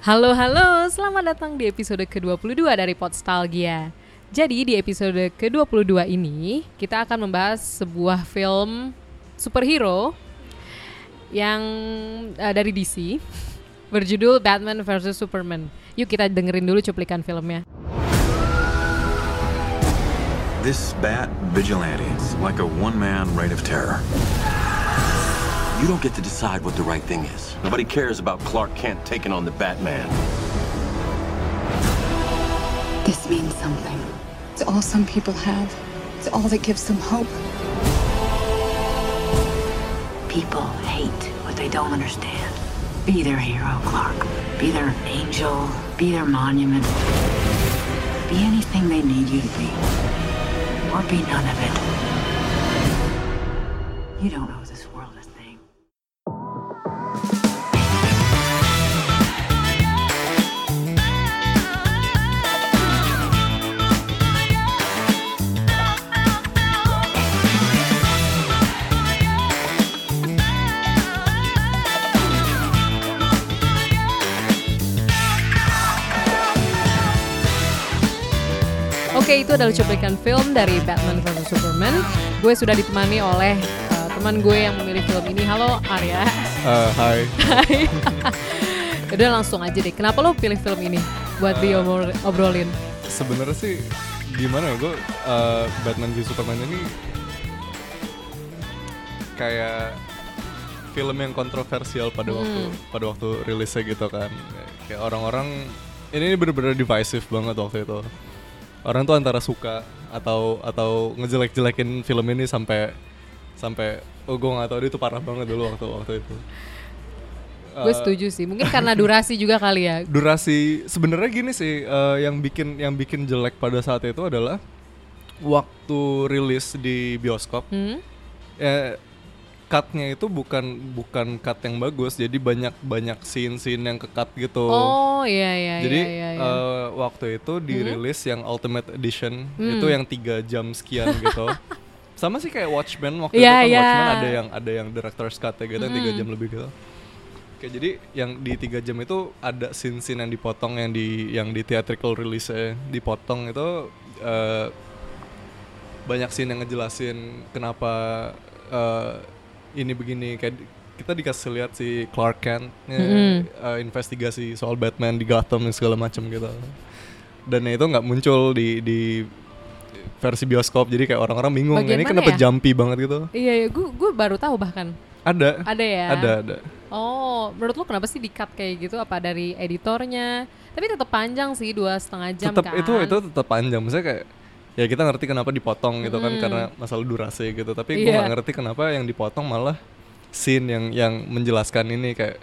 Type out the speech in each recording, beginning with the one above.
Halo halo, selamat datang di episode ke-22 dari Podstalgia. Jadi di episode ke-22 ini kita akan membahas sebuah film superhero yang uh, dari DC berjudul Batman vs Superman. Yuk kita dengerin dulu cuplikan filmnya. This bat vigilante is like a one-man reign of terror. You don't get to decide what the right thing is. Nobody cares about Clark Kent taking on the Batman. This means something. It's all some people have. It's all that gives them hope. People hate what they don't understand. Be their hero, Clark. Be their angel. Be their monument. Be anything they need you to be. Or be none of it. You don't owe Oke, itu adalah cuplikan film dari Batman vs Superman. Gue sudah ditemani oleh uh, teman gue yang memilih film ini. Halo Arya. Eh, hai. Hai. Udah langsung aja deh. Kenapa lo pilih film ini buat diobrolin? Sebenarnya sih gimana ya gue eh, Batman v Superman ini kayak film yang kontroversial pada waktu pada waktu rilisnya gitu kan. Kayak orang-orang ini bener-bener divisive banget waktu itu. Orang tuh antara suka atau atau ngejelek-jelekin film ini sampai sampai oh gue nggak tahu dia itu parah banget dulu waktu waktu itu. gue Eh, setuju sih. Mungkin karena durasi juga kali ya. durasi sebenarnya gini sih eh, yang bikin yang bikin jelek pada saat itu adalah waktu rilis di bioskop Hmm? eh cutnya itu bukan bukan cut yang bagus jadi banyak banyak scene scene yang ke cut gitu Oh iya iya jadi iya iya. iya. eh, waktu itu dirilis yang Ultimate Edition Hmm. itu yang tiga jam sekian gitu sama sih kayak Watchmen waktu Iya, itu kan iya. Watchmen ada yang ada yang director's cut gitu yang tiga Hmm. jam lebih gitu Oke jadi yang di tiga jam itu ada scene-scene yang dipotong yang di yang di theatrical release dipotong itu eh, banyak scene yang ngejelasin kenapa eh, ini begini kayak kita dikasih lihat si Clark Kent Mm-mm. investigasi soal Batman di Gotham dan segala macam gitu dan itu nggak muncul di di versi bioskop jadi kayak orang-orang bingung Bagian ini kenapa ya? jumpy banget gitu Iya, iya gue gue baru tahu bahkan. ada Ada ya? ada ada Oh, menurut lo kenapa sih di cut kayak gitu? Apa dari editornya? Tapi tetap panjang sih dua setengah jam tetap kan? itu itu tetap panjang maksudnya kayak ya kita ngerti kenapa dipotong gitu kan Mm. karena masalah durasi gitu tapi gue Iya. nggak ngerti kenapa yang dipotong malah scene yang yang menjelaskan ini kayak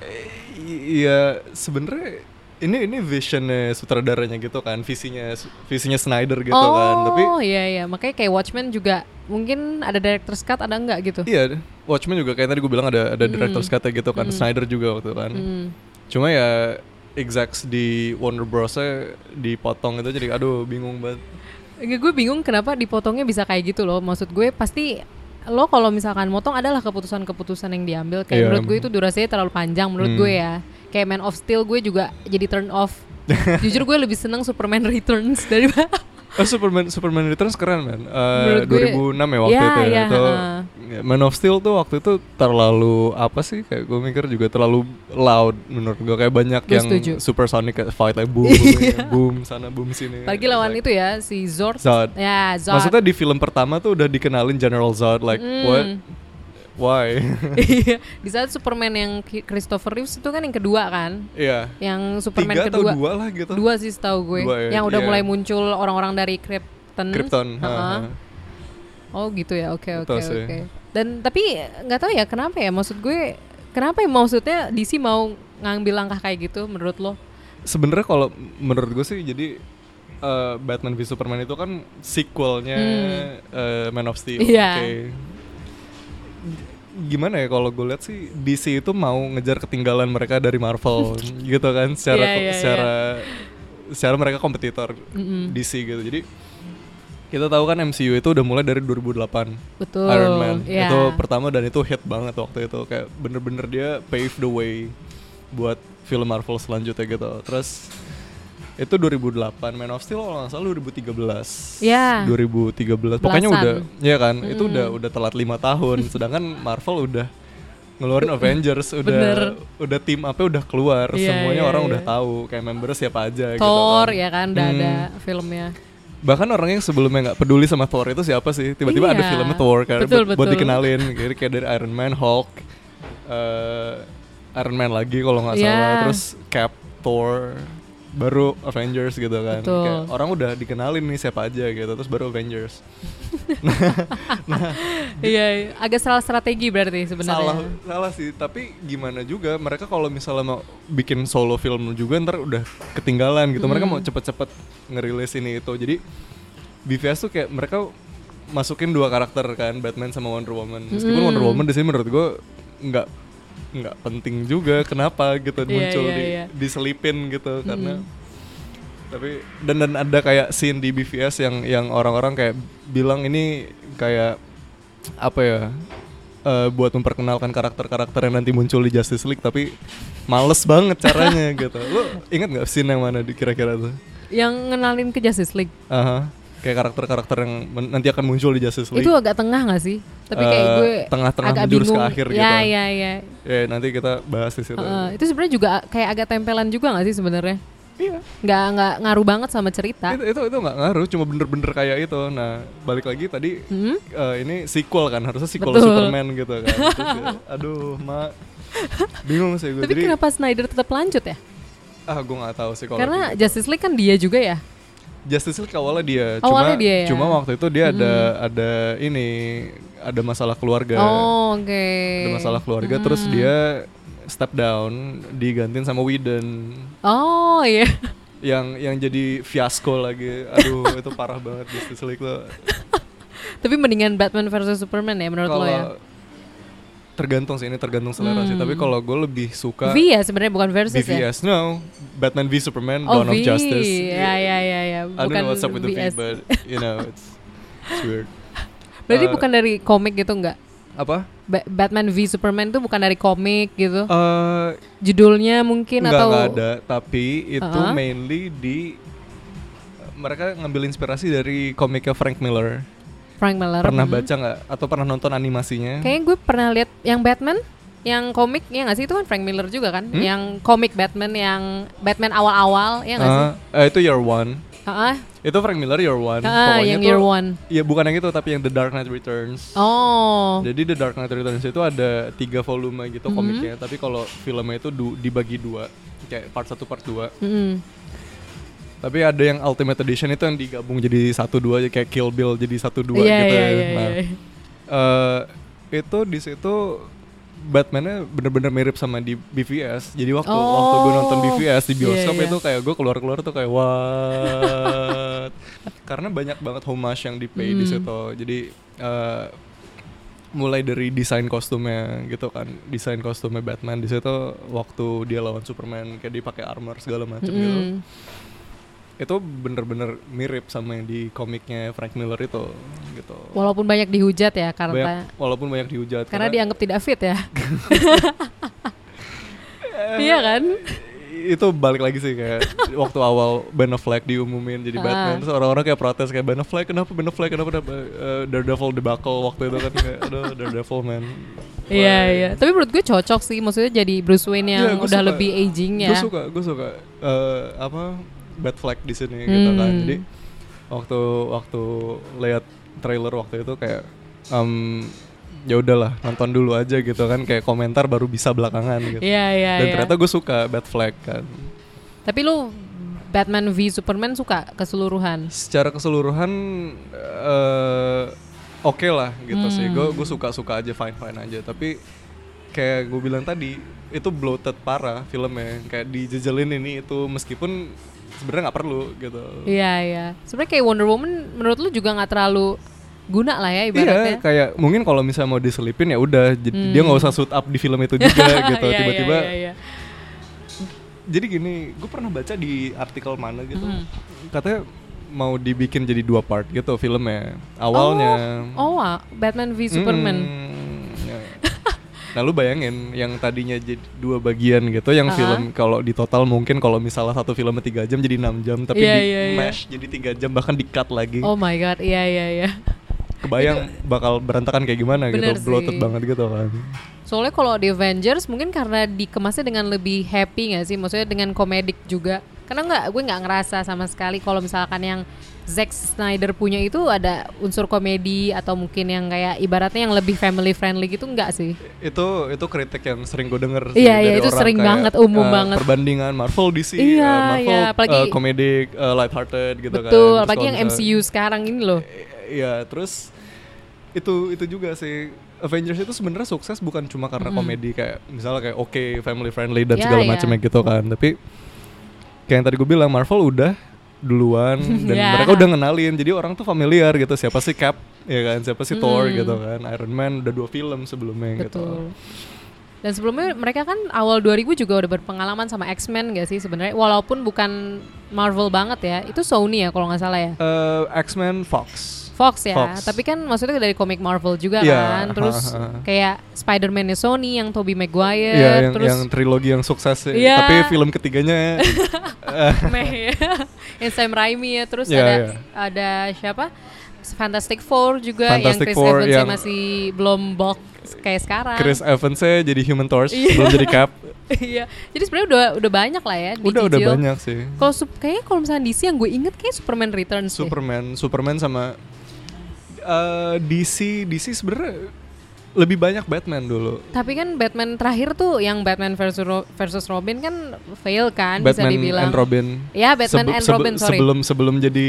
eh, iya sebenarnya ini ini visionnya sutradaranya gitu kan visinya visinya Snyder gitu oh, kan tapi iya iya, makanya kayak Watchmen juga mungkin ada director's cut ada enggak gitu? iya Watchmen juga kayak tadi gue bilang ada ada Mm. director's cut gitu kan Mm. Snyder juga waktu kan Hmm. cuma ya execs di Warner Bros dipotong itu jadi aduh bingung banget Enggak, gue bingung kenapa dipotongnya bisa kayak gitu loh. Maksud gue pasti lo kalau misalkan motong adalah keputusan-keputusan yang diambil. Kayak Iya. menurut gue itu durasinya terlalu panjang menurut Hmm. gue ya. Kayak Man of Steel gue juga jadi turn off. Jujur gue lebih seneng Superman Returns daripada Oh, Superman Superman Returns keren man. Eh, Menurut gue- 2006 ya waktu Ya, itu ya. ya, itu heeh. Man of Steel tuh waktu itu terlalu apa sih kayak gue mikir juga terlalu loud menurut gue kayak banyak Gue yang setuju. supersonic kayak fight like boom Iya. boom, boom sana boom sini. Apalagi lawan Like, itu ya si Zord. Zod. Ya, Zod. Maksudnya di film pertama tuh udah dikenalin General Zod like Hmm. what why? Iya. Di saat Superman yang Christopher Reeves itu kan yang kedua kan? Iya. Yang Superman Tiga atau kedua. dua lah gitu. Dua sih setahu gue. Dua ya, Yang udah iya. mulai muncul orang-orang dari Krypton. Krypton. Heeh. ha. Oh gitu ya, oke oke oke. Dan tapi nggak tahu ya kenapa ya, maksud gue kenapa ya maksudnya DC mau ngambil langkah kayak gitu menurut lo? sebenarnya kalau menurut gue sih jadi eh, Batman v Superman itu kan sequelnya eh, Man of Steel. Hmm. Iya. Oke. Gimana ya kalau gue lihat sih DC itu mau ngejar ketinggalan mereka dari Marvel gitu kan secara Iya, iya, secara secara mereka kompetitor Mm-mm. DC gitu. Jadi kita tahu kan MCU itu udah mulai dari 2008 Betul. Iron Man Iya. itu pertama dan itu hit banget waktu itu kayak bener-bener dia pave the way buat film Marvel selanjutnya gitu. Terus itu 2008 Man of Steel kalau nggak salah 2013 Ya. 2013 pokoknya Belasan. udah ya kan itu udah udah telat lima tahun sedangkan Marvel udah ngeluarin Avengers udah Bener. udah tim apa udah keluar Iya, semuanya iya, orang iya. udah tahu kayak member siapa aja gitu Thor kan. ya kan udah Hmm. ada filmnya. Bahkan orang yang sebelumnya nggak peduli sama Thor itu siapa sih tiba-tiba ada Iya. filmnya Thor kan Betul, buat, buat betul. dikenalin gitu kayak dari Iron Man Hulk eh, Iron Man lagi kalau nggak Iya. salah terus Cap Thor baru Avengers gitu kan Betul. kayak orang udah dikenalin nih siapa aja gitu terus baru Avengers Iya, iya. agak salah strategi berarti sebenarnya. salah salah sih tapi gimana juga mereka kalau misalnya mau bikin solo film juga ntar udah ketinggalan gitu mereka Hmm. mau cepet-cepet ngerilis ini itu jadi BVS tuh kayak mereka masukin dua karakter kan Batman sama Wonder Woman meskipun Hmm. Wonder Woman di sini menurut gue nggak nggak penting juga kenapa gitu Iya, muncul iya, di iya. diselipin gitu karena tapi dan dan ada kayak scene di BVS yang yang orang-orang kayak bilang ini kayak apa ya eh, buat memperkenalkan karakter-karakter yang nanti muncul di Justice League tapi males banget caranya gitu lo ingat nggak scene yang mana di kira-kira tuh Yang ngenalin ke Justice League. Aha. Kayak karakter-karakter yang nanti akan muncul di Justice League Itu agak tengah gak sih? Tapi kayak Eh, gue tengah-tengah agak menjurus ke bingung. akhir ya, gitu. Ya, ya, ya nanti kita bahas di situ Heeh, itu sebenarnya juga kayak agak tempelan juga gak sih sebenarnya? iya Nggak nggak ngaruh banget sama cerita. itu itu itu nggak ngaruh cuma bener-bener kayak itu nah balik lagi tadi Hmm? eh, ini sequel kan harusnya sequel Betul. Superman gitu kan Terus aduh mak bingung sih gue Tapi jadi kenapa Snyder tetap lanjut ya? ah gue nggak tahu sih kalau Karena gitu. Justice League kan dia juga ya. Justice League awalnya dia Awalnya cuma dia ya? cuma waktu itu dia ada ada ini ada masalah keluarga Oh, oke. ada masalah keluarga terus dia step down digantiin sama Whedon Oh iya. yang yang jadi fiasco lagi aduh itu parah banget Justice League tuh Tapi mendingan Batman versus Superman ya menurut lo ya. Tergantung sih ini tergantung selera sih tapi kalau gue lebih suka V ya sebenarnya bukan versus ya. BVS no Batman v Superman Oh, Dawn of V. Justice Ya ya ya ya. I don't Bukan know what's up with the V but you know it's, it's weird Berarti Uh, bukan dari komik gitu enggak? apa Ba- Batman v Superman itu bukan dari komik gitu. Eh Judulnya mungkin nggak atau nggak ada tapi itu Uh-huh. mainly di mereka ngambil inspirasi dari komiknya Frank Miller Frank Miller. pernah Hmm. baca nggak atau pernah nonton animasinya Kayaknya gue pernah lihat yang Batman yang komik ya nggak sih itu kan Frank Miller juga kan Hmm? yang komik Batman yang Batman awal-awal ya nggak sih Ah, eh, itu Year One Heeh. itu Frank Miller Year One Ah, yang Year One. Iya bukan yang itu tapi yang The Dark Knight Returns oh Jadi The Dark Knight Returns itu ada tiga volume gitu Mm-hmm. komiknya, tapi kalau filmnya itu du- dibagi dua, kayak part 1 part 2. Mm-mm. Tapi ada yang Ultimate Edition itu yang digabung jadi satu dua kayak Kill Bill jadi satu dua Iya, gitu iya, ya. iya, Nah, iya. eh, itu di situ Batman-nya bener-bener mirip sama di BVS. Jadi waktu waktu gue nonton Oh, BVS di bioskop iya, iya. itu kayak gue keluar-keluar tuh kayak what? Karena banyak banget homage yang di pay di Hmm. situ. Jadi eh, mulai dari desain kostumnya gitu kan, desain kostumnya Batman di situ waktu dia lawan Superman kayak dia pakai armor segala macam gitu. Itu bener-bener mirip sama yang di komiknya Frank Miller itu gitu. walaupun banyak dihujat ya karena Banyak- walaupun banyak dihujat karena dianggap tidak fit ya. Iya kan? Itu balik lagi sih kayak waktu awal Ben Affleck diumumin jadi Ah. Batman terus orang-orang kayak protes kayak Ben Affleck kenapa? Ben Affleck kenapa? Kenapa? Eh, Daredevil debacle waktu itu kan kayak aduh Daredevil man. Iya iya. Tapi menurut gue cocok sih maksudnya jadi Bruce Wayne yang gua udah suka. lebih aging ya. gue suka gue suka. Eh, apa Batfleck di sini gitu kan. Hmm. jadi waktu waktu lihat trailer waktu itu kayak em, ya udahlah nonton dulu aja gitu kan. Kayak komentar baru bisa belakangan gitu. Iya iya dan iya. ternyata gue suka Batfleck kan. Tapi lu Batman v Superman suka keseluruhan? Secara keseluruhan eh oke lah gitu sih. Hmm. gue gue suka suka aja fine fine aja. Tapi kayak gue bilang tadi itu bloated parah filmnya. Kayak dijejelin ini itu meskipun sebenarnya nggak perlu gitu iya iya sebenarnya kayak Wonder Woman menurut lu juga nggak terlalu guna lah ya Iya, ibaratnya kayak mungkin kalau misalnya mau diselipin ya udah, Hmm. dia nggak usah suit up di film itu juga gitu. Iya, iya, Tiba-tiba, iya, iya. jadi gini, gue pernah baca di artikel mana gitu, Hmm. katanya mau dibikin jadi dua part gitu filmnya. Awalnya, oh wah, Batman v Superman Mm, ya. Nah lu bayangin yang tadinya jadi dua bagian gitu, yang Ah. film kalau di total mungkin kalau misalnya satu film tiga jam jadi enam jam, tapi Iya, di iya, iya. mash jadi tiga jam bahkan di cut lagi. Oh my god, iya iya iya. Kebayang bakal berantakan kayak gimana Bener gitu, bloated sih. banget gitu kan. Soalnya kalau di Avengers mungkin karena dikemasnya dengan lebih happy nggak sih? Maksudnya dengan komedik juga. Karena nggak, gue nggak ngerasa sama sekali kalau misalkan yang Zack Snyder punya itu ada unsur komedi atau mungkin yang kayak ibaratnya yang lebih family friendly gitu nggak sih? Itu itu kritik yang sering gue denger sih Iya, iya, itu sering kayak, banget, umum eh, banget. Perbandingan Marvel DC, Iya, eh, Marvel iya, apalagi- eh, komedik, eh, lighthearted gitu kan. Betul, apalagi yang MCU sekarang ini loh. Iya, terus itu itu juga sih Avengers itu sebenarnya sukses bukan cuma karena komedi kayak misalnya kayak oke family friendly dan Ya, segala ya. macamnya gitu kan, tapi kayak yang tadi gue bilang Marvel udah duluan dan Ya. mereka udah ngenalin jadi orang tuh familiar gitu siapa sih Cap ya kan siapa sih Thor Hmm. gitu kan Iron Man udah dua film sebelumnya gitu Betul. Dan sebelumnya mereka kan awal 2000 juga udah berpengalaman sama X-Men gak sih sebenarnya walaupun bukan Marvel banget ya. Itu Sony ya kalau nggak salah ya. Eh, X-Men Fox Fox ya, Fox. tapi kan maksudnya dari komik Marvel juga Iya, kan. Terus ha. kayak Spider-Man-nya Sony yang Tobey Maguire, Iya yang, terus yang trilogi yang sukses sih. Iya. Tapi film ketiganya meh ya. yang Sam Raimi ya, terus Iya, ada iya. ada siapa? Fantastic Four juga Fantastic yang Chris Four Evans yang- masih belum bulk kayak sekarang. Chris Evans-nya jadi Human Torch Iya. belum jadi Cap. Iya. Jadi sebenarnya udah udah banyak lah ya udah udah banyak sih. Kalau kayaknya kalau misalnya DC yang gue inget kayak Superman Returns deh. Superman, Superman sama eh, DC, DC sebenarnya lebih banyak Batman dulu. Tapi kan Batman terakhir tuh yang Batman versus Ro- versus Robin kan fail kan bisa Batman dibilang. and Robin. Ya, Batman Sebe- and sebe- Robin, sorry. Sebelum sebelum jadi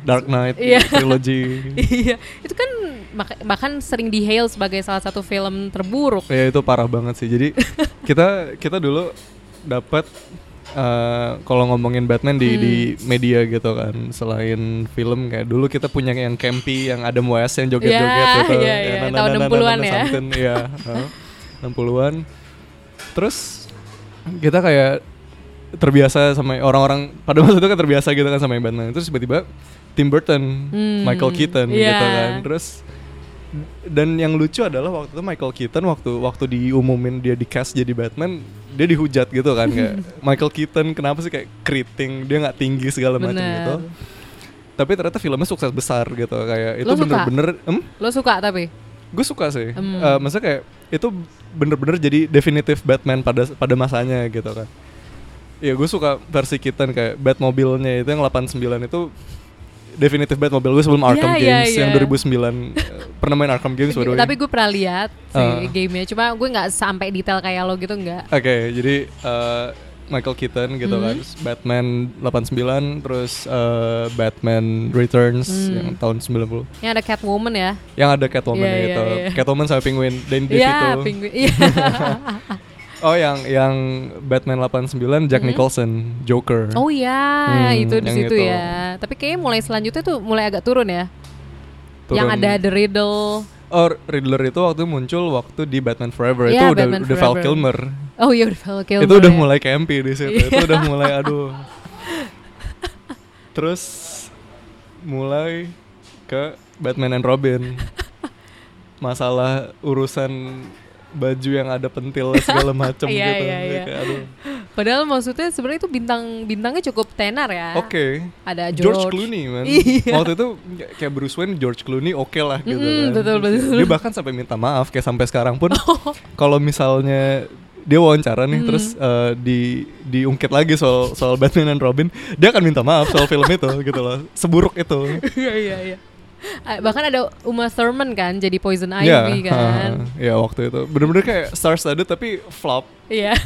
Dark Knight Iya. trilogy. iya, itu kan bahkan sering di hail sebagai salah satu film terburuk. ya itu parah banget sih. Jadi kita kita dulu dapat eh, kalau ngomongin Batman di di Hmm. media gitu kan. Selain film kayak dulu kita punya yang campy yang Adam West yang joget-joget Ya, gitu. iya, Ya, iya, na- na- tahun na- na- 60-an na- ya. something, Iya, heeh. 60-an. Terus kita kayak terbiasa sama orang-orang pada masa itu kan terbiasa gitu kan sama yang Batman. Terus tiba-tiba Tim Burton, Hmm, Michael Keaton iya. gitu kan. Terus dan yang lucu adalah waktu itu Michael Keaton waktu waktu diumumin dia di cast jadi Batman dia dihujat gitu kan kayak Michael Keaton kenapa sih kayak keriting dia nggak tinggi segala macam gitu. Tapi ternyata filmnya sukses besar gitu kayak itu bener-bener em Lo suka tapi? gue suka sih. Hmm. Eh, maksudnya kayak itu bener-bener jadi definitif Batman pada pada masanya gitu kan. Ya gue suka versi Keaton kayak Batmobile-nya itu yang 89 itu definitif Batmobile gue sebelum Arkham Iya, iya, Games iya. yang 2009 eh, pernah main Arkham Games by. Tapi gue pernah lihat si Uh. gamenya, cuma gue nggak sampai detail kayak lo gitu nggak. Oke, jadi eh, Michael Keaton gitu Hmm. kan, Batman 89, terus eh, Batman Returns Hmm. yang tahun 90. Yang ada Catwoman ya? Yang ada Catwoman Iya, iya, gitu. iya. Catwoman sama Penguin dan DeVito. Iya, penguin. Iya. Oh, yang yang Batman 89 Jack Nicholson, Joker. Hmm. oh iya, Hmm, itu di yang situ itu. ya. Tapi kayaknya mulai selanjutnya tuh mulai agak turun ya. Yang Turun. ada The Riddle. Oh, Riddler itu waktu muncul waktu di Batman Forever Iya, itu udah Batman udah Val Forever. Kilmer. Oh iya udah Val Kilmer itu udah ya. mulai campy di situ. itu Iya. udah mulai aduh. Terus mulai ke Batman and Robin. Masalah urusan baju yang ada pentil segala macam Iya, gitu. iya, iya. Kayak, aduh. Padahal maksudnya sebenarnya itu bintang bintangnya cukup tenar ya. Oke. Ada George, George. Clooney man. Iya. Waktu itu kayak- Bruce Wayne George Clooney oke lah gitu Mm, kan. betul, betul. Dia bahkan sampai minta maaf kayak sampai sekarang pun kalau misalnya dia wawancara nih terus eh, di diungkit lagi soal soal Batman and Robin, dia akan minta maaf soal film itu gitu loh. Seburuk itu. Iya iya iya. Ah, Bahkan ada Uma Thurman kan jadi Poison Ivy kan. ha, Iya waktu itu bener-bener kayak star studded tapi flop Iya.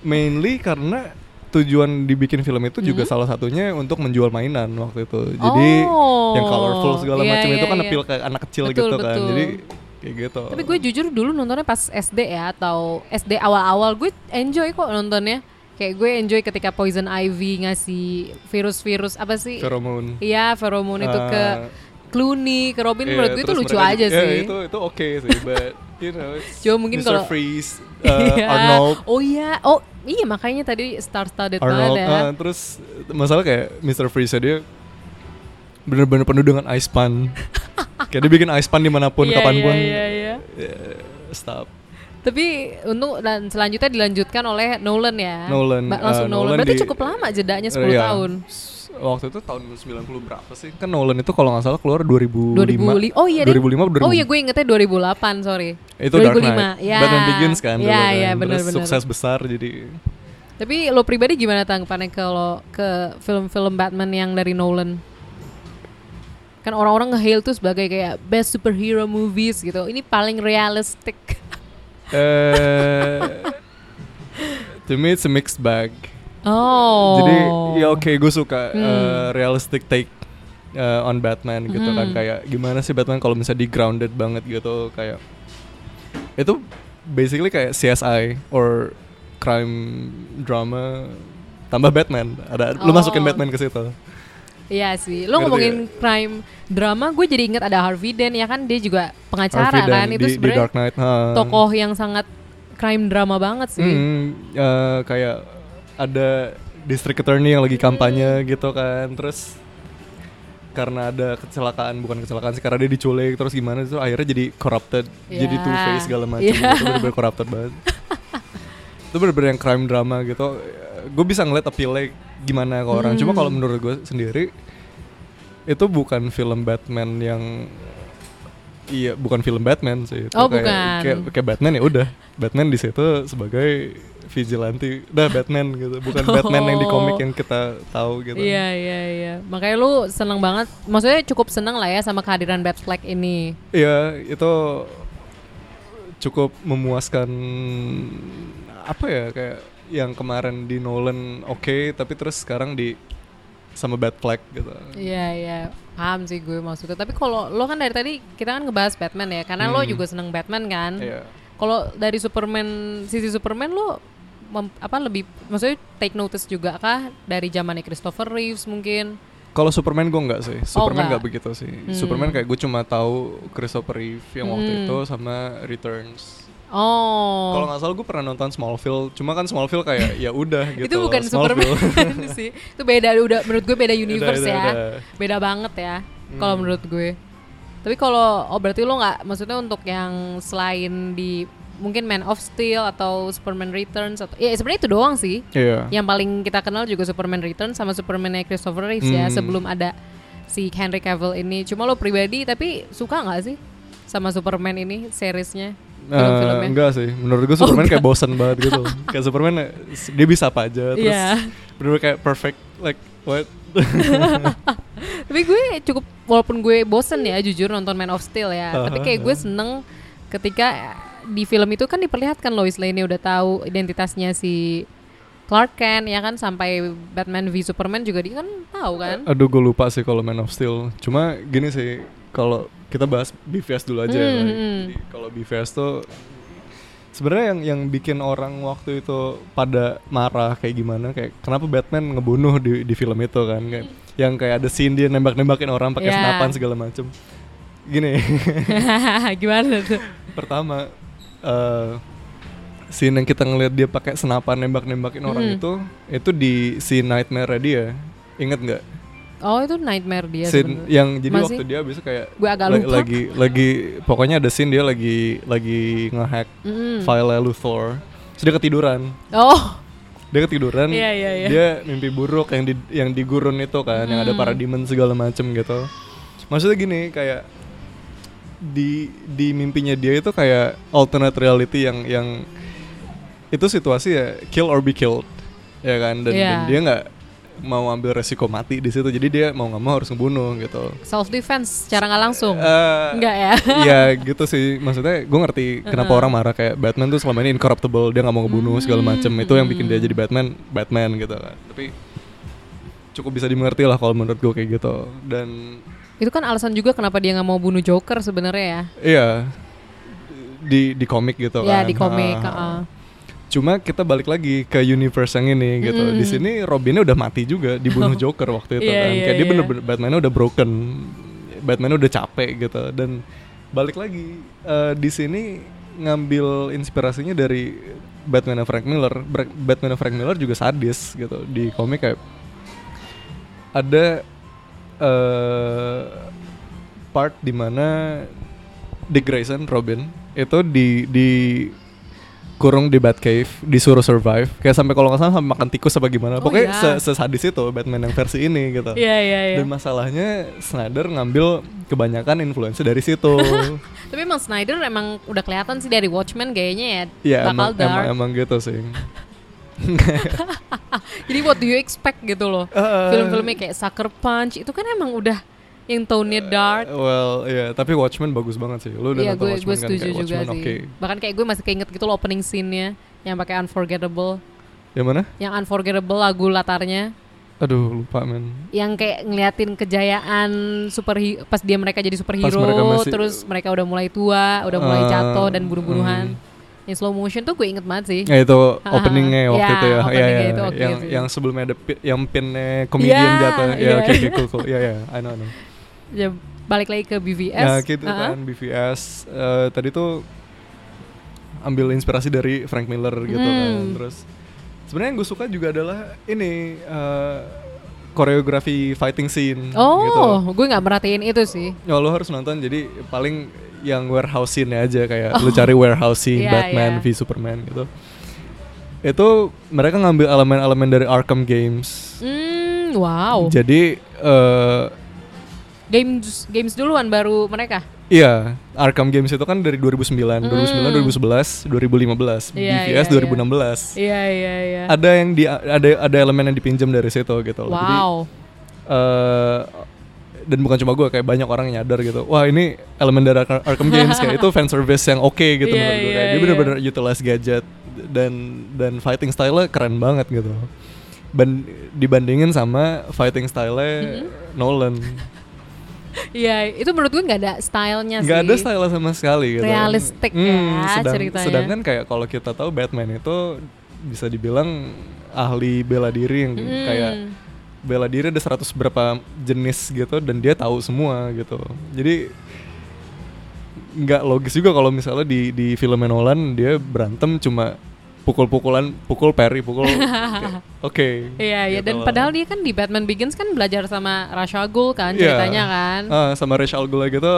mainly karena tujuan dibikin film itu juga Mhm. salah satunya untuk menjual mainan waktu itu. Jadi Oh, yang colorful segala iya, macam iya, itu kan iya. appeal ke anak kecil Betul, gitu kan. betul. Jadi kayak gitu. Tapi gue jujur dulu nontonnya pas SD ya atau SD awal-awal gue enjoy kok nontonnya. Kayak gue enjoy ketika Poison Ivy ngasih virus-virus apa sih? Pheromone. Iya, pheromone itu ke Ah, Clooney, ke Robin iya, menurut gue itu lucu mereka aja juga- sih. Ya, itu itu oke sih, but you know, Cuma mungkin Mr. kalau- Freeze, uh, Iya. Arnold, Oh iya, oh iya makanya tadi star-studded Arnold, banget ya. ah, terus masalah kayak Mr. Freeze dia bener-bener penuh dengan ice pan. kayak dia bikin ice pan di mana pun, Iya, kapan pun. Iya, iya, iya. Ya, stop. Tapi untuk dan selanjutnya dilanjutkan oleh Nolan ya. Nolan, Ba- langsung eh, Nolan. Nolan Berarti di- cukup lama jedanya 10 Eh, iya. tahun. Waktu itu tahun 90 berapa sih? Kan Nolan itu kalau nggak salah keluar 2005. 2005. Oh iya deh. 2005 atau 2000? Oh iya gue ingetnya 2008, sorry. Itu Dark Knight. Ya. Batman Begins kan dulu Iya, kan. iya, Terus benar-benar. sukses besar jadi Tapi lo pribadi gimana tanggapannya kalau ke film-film Batman yang dari Nolan? Kan orang-orang nge-hail tuh sebagai kayak best superhero movies gitu. Ini paling realistic. eh to me it's a mixed bag. Oh. Jadi ya oke gue suka Hmm. eh, realistic take eh, on Batman gitu kan Hmm. kayak gimana sih Batman kalau misalnya di grounded banget gitu kayak itu basically kayak CSI or crime drama tambah Batman ada lu Oh. masukin Batman ke situ Iya sih. Lo Ngerti ngomongin crime drama, gue jadi inget ada Harvey Dent ya kan dia juga pengacara Harvey kan. Itu sebenarnya tokoh yang sangat crime drama banget sih. Hmm, eh, kayak ada district attorney yang lagi kampanye gitu kan terus karena ada kecelakaan bukan kecelakaan sih karena dia diculik terus gimana itu akhirnya jadi corrupted jadi Ya. two face segala macam Ya. gitu bener-bener corrupted banget itu bener-bener yang crime drama gitu gue bisa ngeliat appeal gimana ke orang cuma Hmm. kalau menurut gue sendiri itu bukan film Batman yang iya bukan film Batman sih itu Oh, kayak, bukan. kayak kayak Batman ya udah Batman di situ sebagai vigilante udah Batman gitu bukan Batman yang di komik yang kita tahu gitu Iya iya iya. Makanya lu seneng banget. Maksudnya cukup seneng lah ya sama kehadiran Batfleck ini. Iya itu cukup memuaskan apa ya kayak yang kemarin di Nolan oke tapi terus sekarang di sama Batfleck gitu Iya iya. Paham sih gue maksudnya. Tapi kalau lo kan dari tadi kita kan ngebahas Batman ya. Karena lo Hmm. juga seneng Batman kan. Iya. Kalau dari Superman sisi Superman lo mem- apa lebih maksudnya take notice juga kah dari zamannya Christopher Reeves mungkin? Kalau Superman gue nggak sih, Superman Oh, nggak. nggak begitu sih. Superman kayak gue cuma tahu Christopher Reeve yang waktu Hmm. itu sama Returns. Oh. Kalau nggak salah gue pernah nonton Smallville, cuma kan Smallville kayak ya udah gitu. itu bukan Superman Smallville. sih. Itu beda udah menurut gue beda universe Udah, ya. udah, udah. Beda banget ya kalau menurut gue. Tapi kalau oh berarti lo nggak maksudnya untuk yang selain di mungkin Man of Steel atau Superman Returns atau ya sebenarnya itu doang sih. Iya. Yang paling kita kenal juga Superman Returns sama Superman Christopher Reeves ya Hmm. sebelum ada si Henry Cavill ini. Cuma lo pribadi tapi suka nggak sih sama Superman ini seriesnya? Film-filmnya? enggak sih, menurut gue Oh, Superman kayak enggak. bosen banget gitu. kayak Superman dia bisa apa aja, terus Iya. bener kayak perfect, like what? Tapi gue cukup walaupun gue bosen ya jujur nonton Man of Steel ya. Tapi Aha, kayak gue aha. seneng ketika di film itu kan diperlihatkan Lois Lane udah tahu identitasnya si Clark Kent ya kan sampai Batman v Superman juga dia kan tahu kan. Aduh gue lupa sih kalau Man of Steel. Cuma gini sih, kalau kita bahas BVS dulu aja. ya. Hmm, hmm. Jadi Kalau BVS tuh sebenarnya yang yang bikin orang waktu itu pada marah kayak gimana kayak kenapa Batman ngebunuh di di film itu kan kayak yang kayak ada scene dia nembak-nembakin orang pakai Ya. senapan segala macem gini Gimana tuh? pertama eh scene yang kita ngeliat dia pakai senapan nembak-nembakin orang Hmm. itu itu di scene nightmare dia inget nggak Oh itu nightmare dia scene sebenarnya. yang jadi Masih? waktu dia bisa kayak Gue agak lupa. lagi lagi pokoknya ada scene dia lagi lagi ngehack Mm-mm. file Luthor Terus dia ketiduran Oh dia ketiduran Iya, iya, iya. dia mimpi buruk yang di yang di gurun itu kan yang ada Hmm. parademon segala macem gitu maksudnya gini kayak di di mimpinya dia itu kayak alternate reality yang yang itu situasi ya kill or be killed ya kan dan, Iya. dan dia nggak mau ambil resiko mati di situ jadi dia mau nggak mau harus ngebunuh gitu self defense secara nggak langsung. Eh, Enggak ya? Iya gitu sih maksudnya gue ngerti kenapa orang marah kayak Batman tuh selama ini incorruptible dia nggak mau ngebunuh segala macem itu yang bikin dia jadi Batman Batman gitu kan tapi cukup bisa dimengerti lah kalau menurut gue kayak gitu dan Itu kan alasan juga kenapa dia nggak mau bunuh Joker sebenarnya ya. iya di di komik gitu Ya kan di komik. Ah, heeh. Cuma kita balik lagi ke universe yang ini gitu. Di sini Robinnya udah mati juga dibunuh Joker waktu itu Iya, kan. iya, kayak dia iya. bener-bener Batman udah broken. Batman udah capek gitu. Dan balik lagi eh, di sini ngambil inspirasinya dari Batman Frank Miller. Batman Frank Miller juga sadis gitu di komik kayak ada eh part di mana Dick Grayson Robin itu di di dikurung di Batcave, disuruh survive, kayak sampai kalau nggak salah sampai makan tikus apa gimana. Oh, Pokoknya iya. se sesadis itu Batman yang versi ini gitu. Iya iya iya. Dan masalahnya Snyder ngambil kebanyakan influence dari situ. Tapi emang Snyder emang udah kelihatan sih dari Watchmen gayanya ya ya bakal emang, dark. emang emang gitu sih. Jadi what do you expect gitu loh. Eh. Film-filmnya kayak Sucker Punch itu kan emang udah yang tone-nya dark. well, ya tapi Watchmen bagus banget sih. Lu udah Iya nonton gue Watchmen gue kan? setuju Kayak juga Watchmen sih. oke. Bahkan kayak gue masih keinget gitu loh opening scene-nya yang pakai Unforgettable. Yang mana? Yang Unforgettable lagu latarnya Aduh lupa men. yang kayak ngeliatin kejayaan super pas dia mereka jadi superhero mereka masih- terus mereka udah mulai tua, udah mulai Ah, jatuh dan bunuh-bunuhan. hmm. Yang slow motion tuh gue inget banget sih. Ya itu openingnya waktu Ya, itu ya. Iya ya. itu oke yang sih. yang sebelumnya ada pi- yang pinnya komedian Iya, jatuh. Ya iya. oke oke cool cool. Ya ya, I know I know. Ya balik lagi ke BVS. Ya gitu Ah, kan BVS eh, tadi tuh ambil inspirasi dari Frank Miller gitu kan. Hmm. Terus sebenarnya yang gue suka juga adalah ini eh, koreografi fighting scene gitu. Oh, gue nggak merhatiin itu sih. Ya lo harus nonton jadi paling yang warehouse scene aja kayak lu cari warehouse scene Iya, Batman iya. v Superman gitu. Itu mereka ngambil elemen-elemen dari Arkham Games. Hmm, wow. Jadi eh Games games duluan baru mereka. iya, Arkham Games itu kan dari 2009, 2009, 2011, 2015, Iya, BVS iya, 2016. Iya iya iya. Ada yang di ada ada elemen yang dipinjam dari situ gitu loh. Jadi Wow. eh dan bukan cuma gue kayak banyak orang yang nyadar gitu wah ini elemen dari Arkham Arkham Games kayak itu fan service yang oke gitu Iya, menurut gue iya, kayak dia iya. bener-bener utilize gadget dan dan fighting style keren banget gitu Ban dibandingin sama fighting style Mm-hmm. Nolan Iya, itu menurut gue nggak ada stylenya sih. nggak ada style sama sekali gitu Realistik ya ceritanya. sedangkan kayak kalau kita tahu Batman itu bisa dibilang ahli bela diri yang Hmm. kayak bela diri ada 100 berapa jenis gitu dan dia tahu semua gitu. Jadi nggak logis juga kalau misalnya di di film Nolan dia berantem cuma pukul-pukulan, pukul parry, pukul oke. Iya, iya gitu dan padahal dia kan di Batman Begins kan belajar sama Ra's al Ghul kan Iya. ceritanya kan. Ah, sama Ra's al Ghul gitu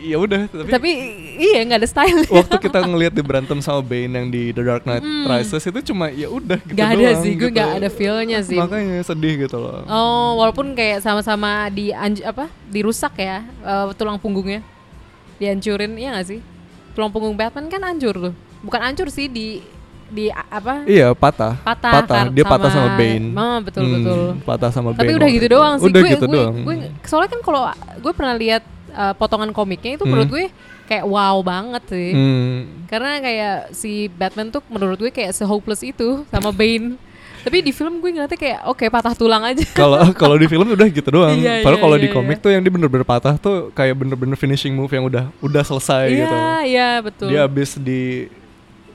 ya udah tapi, Tapi iya nggak ada style. waktu kita ngelihat di berantem sama Bane yang di The Dark Knight Rises itu cuma ya udah gitu Hmm. Gak ada doang sih, gue gitu. nggak ada feel-nya sih. Makanya sedih gitu loh. Oh, walaupun kayak sama-sama di apa? Dirusak ya eh, tulang punggungnya. Dihancurin, iya gak sih? Tulang punggung Batman kan hancur tuh. Bukan hancur sih di di apa? Iya patah. Patah, kan, Dia patah sama sama- Bane. Oh, betul, Hmm, betul. Patah sama Tapi Bane. udah waktu gitu itu. doang sih. Udah gue, gitu gue, doang. gue soalnya kan kalau gue pernah lihat eh, potongan komiknya itu Hmm. menurut gue kayak wow banget sih. Hmm, Karena kayak si Batman tuh menurut gue kayak se-hopeless itu sama Bane. Tapi di film gue ngeliatnya kayak oke patah tulang aja. Kalau kalau di film udah gitu doang. Iya, Padahal iya, kalau iya, di komik iya. tuh yang dia bener-bener patah tuh kayak bener-bener finishing move yang udah udah selesai gitu. Iya, iya betul. Dia abis di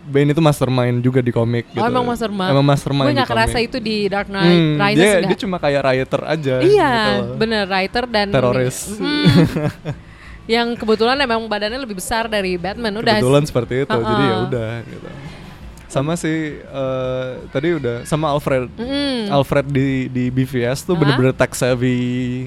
Bane itu mastermind juga di komik gitu. Oh emang mastermind. Emang mastermind Gue nggak kerasa itu di Dark Knight Hmm, Rises dia, dia cuma kayak rioter aja Iya, gitu bener writer dan Teroris. Hmm. yang kebetulan emang badannya lebih besar dari Batman udah. Kebetulan seperti itu, jadi ya udah gitu. Sama sih eh, tadi udah sama Alfred. Mm. Alfred di di BVS tuh bener-bener tech savvy,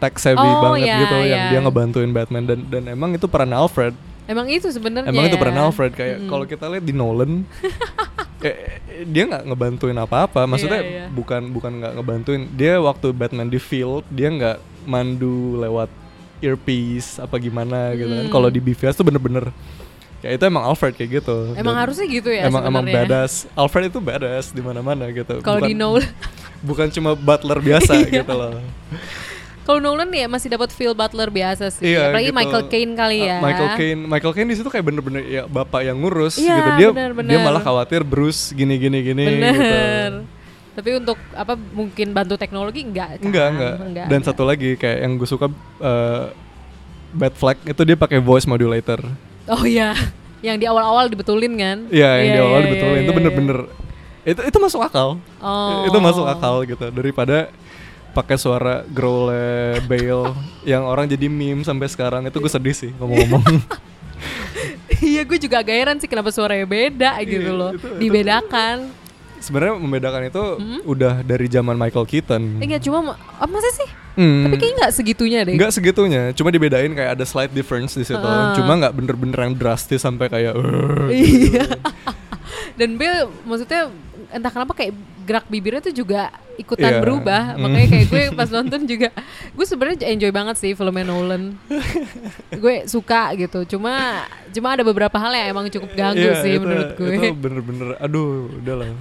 tech savvy Oh, banget iya, gitu yang iya. dia ngebantuin Batman dan dan emang itu peran Alfred. Emang itu sebenarnya. Emang itu peran Alfred kayak kalau kita lihat di Nolan eh, dia nggak ngebantuin apa-apa. Maksudnya Iya, iya. bukan bukan nggak ngebantuin. Dia waktu Batman di field dia nggak mandu lewat earpiece apa gimana gitu kan. Hmm. Kalau di BVS tuh bener-bener ya itu emang Alfred kayak gitu. Emang Dan harusnya gitu ya emang emang badass. Alfred itu badass di mana-mana gitu. Kalau di Nolan, bukan cuma butler biasa Iya. gitu loh. Kalau Nolan ya masih dapat feel Butler biasa sih. Iya, Apalagi gitu. Michael Caine kali Uh, ya. Michael Caine, Michael Caine di situ kayak bener-bener ya bapak yang ngurus Iya, gitu. Dia bener, dia bener. malah khawatir Bruce gini gini gini Bener. gitu. Tapi untuk apa mungkin bantu teknologi enggak kan? Enggak, enggak. Dan enggak. satu lagi kayak yang gue suka uh, Bad Flag itu dia pakai voice modulator. Oh iya, yang di awal-awal dibetulin kan? Iya, yang di awal iya, dibetulin iya, itu iya. bener-bener itu itu masuk akal. Oh. Itu masuk akal gitu daripada pakai suara growlnya Bale yang orang jadi meme sampai sekarang itu gue sedih sih ngomong-ngomong. Iya, gue juga agak heran sih kenapa suaranya beda gitu Iya, loh. itu- itu- Dibedakan. sebenarnya membedakan itu udah dari zaman Michael Keaton. Enggak cuma apa masa sih? Hmm. Tapi kayaknya nggak segitunya deh. Nggak segitunya, cuma dibedain kayak ada slight difference di situ. Ah. Cuma nggak bener-bener yang drastis sampai kayak. Iya. Dan Bill maksudnya entah kenapa kayak gerak bibirnya tuh juga ikutan Iya. berubah. Mm. Makanya kayak gue pas nonton juga gue sebenarnya enjoy banget sih filmnya Nolan. gue suka gitu. Cuma cuma ada beberapa hal yang emang cukup ganggu Iya, sih itu- menurut gue. Itu bener-bener, aduh, udahlah.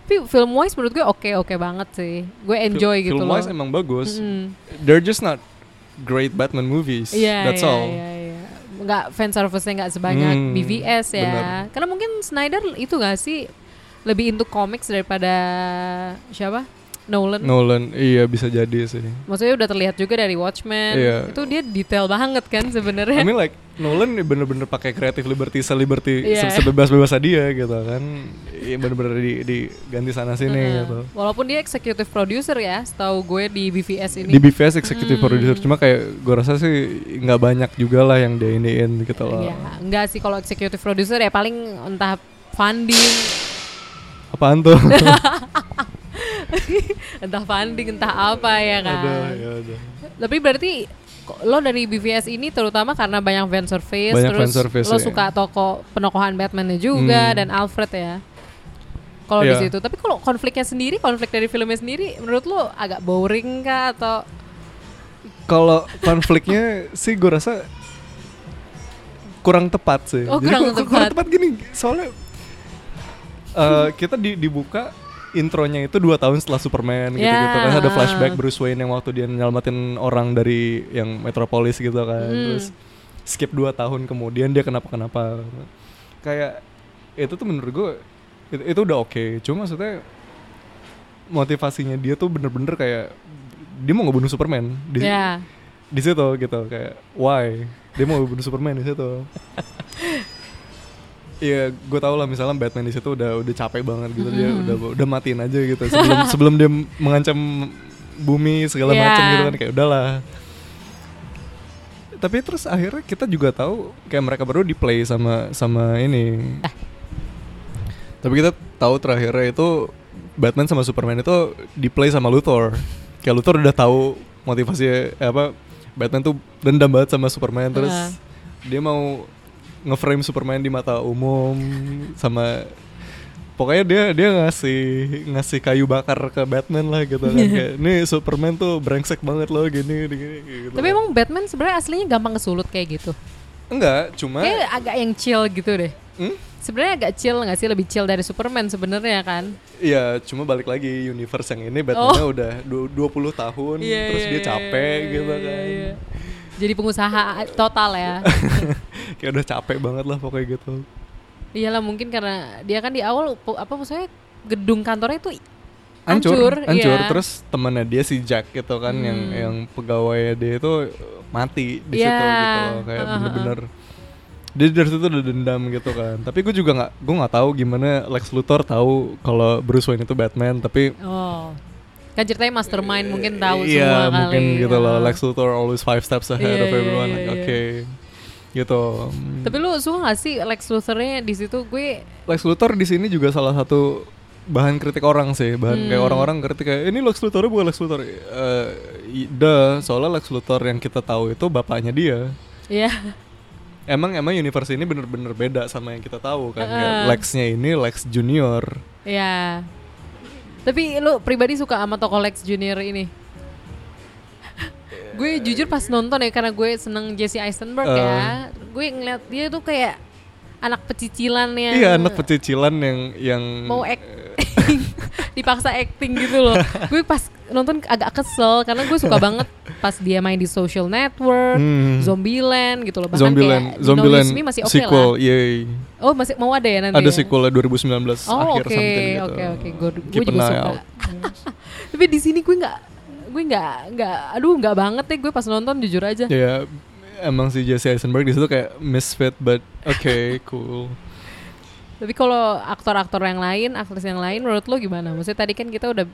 Tapi film wise menurut gue oke-oke banget sih. Gue enjoy Fil- gitu film loh. wise emang bagus. Mm. They're just not great Batman movies. Iya, That's iya, all. iya, iya. Nggak fan service-nya nggak sebanyak Hmm, BVS ya. benar. Karena mungkin Snyder itu nggak sih lebih into comics daripada siapa? Nolan. Nolan, iya bisa jadi sih. Maksudnya udah terlihat juga dari Watchmen. Iya. Itu dia detail banget kan sebenarnya. I mean like Nolan bener-bener pakai creative liberty seliberty Iya. se- sebebas-bebasnya dia gitu kan. Iya bener-bener di, diganti sana sini Heeh. gitu. Walaupun dia executive producer ya, setahu gue di BVS ini. Di BVS executive Hmm. producer cuma kayak gue rasa sih nggak banyak juga lah yang dia iniin gitu loh. Ya, enggak sih kalau executive producer ya paling entah funding, Apaan tuh? entah funding, entah apa ya kan. Aduh, ya. Tapi berarti lo dari BVS ini terutama karena banyak fan service, Banyak terus fan service, lo ya. suka toko penokohan Batman-nya juga Hmm. dan Alfred ya. Kalau di Iya. situ, tapi kalau konfliknya sendiri, konflik dari filmnya sendiri, menurut lo agak boring kah atau Kalau konfliknya sih gue rasa kurang tepat sih. Oh, Jadi kurang ku- ku- kurang tepat. tepat gini, soalnya eh, kita di, dibuka intronya itu dua tahun setelah Superman gitu gitu Ya, kan. Ada flashback Bruce Wayne yang waktu dia nyelamatin orang dari yang Metropolis gitu kan. Hmm. terus skip dua tahun kemudian dia kenapa kenapa kayak itu tuh menurut gue itu, itu udah oke. Cuma maksudnya motivasinya dia tuh bener-bener kayak dia mau ngebunuh Superman di, ya? di situ gitu. Kayak why? Dia mau bunuh Superman di situ Iya, gue tau lah misalnya Batman di situ udah udah capek banget gitu dia udah udah matiin aja gitu sebelum sebelum dia mengancam bumi segala Iya. macam gitu kan kayak udahlah. Tapi terus akhirnya kita juga tahu kayak mereka baru di play sama sama ini. Tapi kita tahu terakhirnya itu Batman sama Superman itu di play sama Luthor. Kayak Luthor udah tahu motivasi eh, apa Batman tuh dendam banget sama Superman terus Ah. dia mau ngeframe Superman di mata umum sama pokoknya dia dia ngasih ngasih kayu bakar ke Batman lah gitu kan kayak nih Superman tuh brengsek banget loh gini gini gitu. Tapi emang Batman sebenarnya aslinya gampang kesulut kayak gitu. enggak cuma Kayak agak yang chill gitu deh. Hmm? Sebenarnya agak chill nggak sih lebih chill dari Superman sebenarnya kan? Iya, cuma balik lagi universe yang ini Batman-nya udah du- 20 tahun Oh. Iya, terus iya, dia iya, capek iya, gitu iya, kan. iya. Jadi pengusaha total ya. Kayak udah capek banget lah pokoknya gitu. Iyalah mungkin karena dia kan di awal apa maksudnya gedung kantornya itu Hancur, hancur, iya. Terus temannya dia si Jack gitu kan yang Hmm. yang pegawai dia itu mati di Iya, situ gitu kayak bener-bener dia dari situ udah dendam gitu kan. Tapi gue juga nggak gue nggak tahu gimana Lex Luthor tahu kalau Bruce Wayne itu Batman. Tapi oh kan ceritanya mastermind mungkin tahu iya semua mungkin kali. gitu loh. Lex Luthor always five steps ahead Iya, of iya, everyone. iya, Like, iya. Oke, gitu. Hmm. Tapi lu suka gak sih Lex Luthor-nya di situ gue Lex Luthor di sini juga salah satu bahan kritik orang sih bahan kayak Hmm. orang-orang kritik kayak ini Lex Luthor bukan Lex Luthor Eh, i- deh soalnya Lex Luthor yang kita tahu itu bapaknya dia ya emang emang universe ini bener-bener beda sama yang kita tahu kan Kayak Heeh. Lexnya ini Lex Junior ya. Tapi lu pribadi suka sama tokoh Lex Junior ini? gue jujur pas nonton ya karena gue seneng Jesse Eisenberg Eh. ya. Gue ngeliat dia tuh kayak anak pecicilan yang iya anak pecicilan yang yang mau acting. Dipaksa acting gitu loh. Gue pas nonton agak kesel karena gue suka banget pas dia main di Social Network Hmm. Zombieland gitu loh. Bahkan Zombieland kayak Zombieland Me masih oke sequel lah. yay. Oh masih mau ada ya nanti ada ya? sequelnya 2019 oh akhir oke something gitu. oke oke. Gue gue juga suka. tapi di sini gue nggak gue nggak nggak aduh nggak banget deh gue pas nonton jujur aja. Ya emang si Jesse Eisenberg di situ kayak misfit but okay cool Tapi kalau aktor-aktor yang lain, aktris yang lain, menurut lo gimana? Maksudnya tadi kan kita udah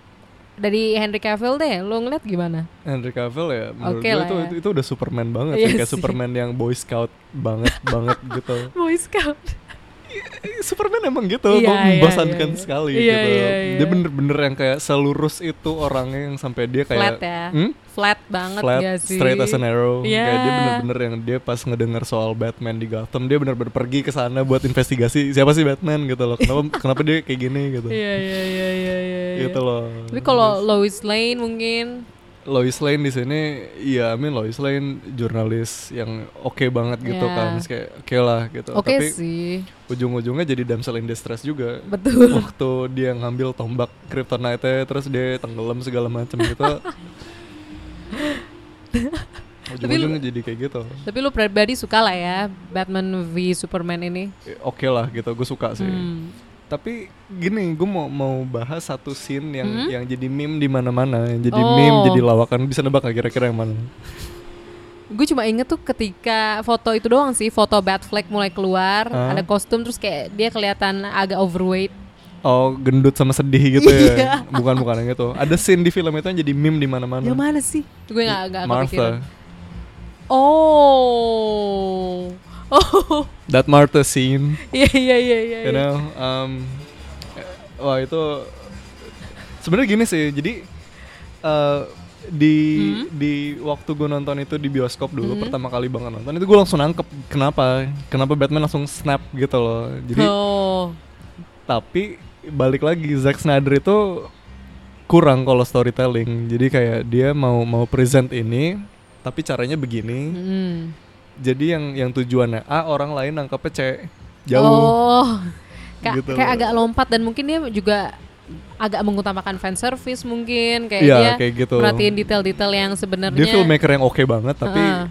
dari Henry Cavill deh, lo ngeliat gimana? Henry Cavill ya menurut Oke gue itu, ya. itu itu udah Superman banget Iya sih kayak. Superman yang Boy Scout banget banget gitu Boy Scout. Superman emang gitu, Iya, iya, membosankan iya. sekali Iya, gitu. iya, iya. Dia bener-bener yang kayak selurus itu orangnya yang sampai dia kayak Flat ya. Hmm? Flat banget flat, gak sih? straight as an arrow. Iya. Kayak dia bener-bener yang dia pas ngedengar soal Batman di Gotham, dia bener-bener pergi ke sana buat investigasi siapa sih Batman gitu loh. Kenapa kenapa dia kayak gini gitu. Iya iya iya iya iya. Gitu loh. Tapi kalau Lois Lane mungkin Lois Lane di sini, iya, I mean Lois Lane jurnalis yang oke banget gitu Iya. kan, kayak oke lah gitu. oke Tapi sih. ujung-ujungnya jadi damsel in distress juga. Betul. Waktu dia ngambil tombak kryptonite terus dia tenggelam segala macam gitu. ujung-ujungnya jadi kayak gitu. Tapi lu pribadi suka lah ya Batman v Superman ini. Oke lah gitu, gue suka sih. Hmm. Tapi gini, gue mau mau bahas satu scene yang Hmm? yang jadi meme di mana-mana, yang jadi Oh. meme, jadi lawakan. Bisa nebak gak kira-kira yang mana? Gue cuma inget tuh ketika foto itu doang sih, foto Batfleck mulai keluar, Hah? ada kostum terus kayak dia kelihatan agak overweight. Oh, gendut sama sedih gitu Iya. ya. Bukan bukan yang itu. Ada scene di film itu yang jadi meme di mana-mana. Yang mana sih? Gue nggak nggak Martha. kepikiran. Oh, oh, That Martha scene, iya iya iya iya. you know. Um, wah itu sebenarnya gini sih. Jadi eh, di Hmm? di waktu gue nonton itu di bioskop dulu pertama kali banget nonton itu gue langsung nangkep kenapa kenapa Batman langsung snap gitu loh. Jadi Oh, tapi balik lagi Zack Snyder itu kurang kalau storytelling jadi kayak dia mau mau present ini tapi caranya begini hmm. Jadi yang yang tujuannya A orang lain nangkapnya C jauh Oh, kayak, Gitu. kayak agak lompat dan mungkin dia juga agak mengutamakan fan service mungkin kayak Iya, dia kayak gitu. perhatiin detail-detail yang sebenarnya. dia filmmaker yang oke banget tapi Heeh.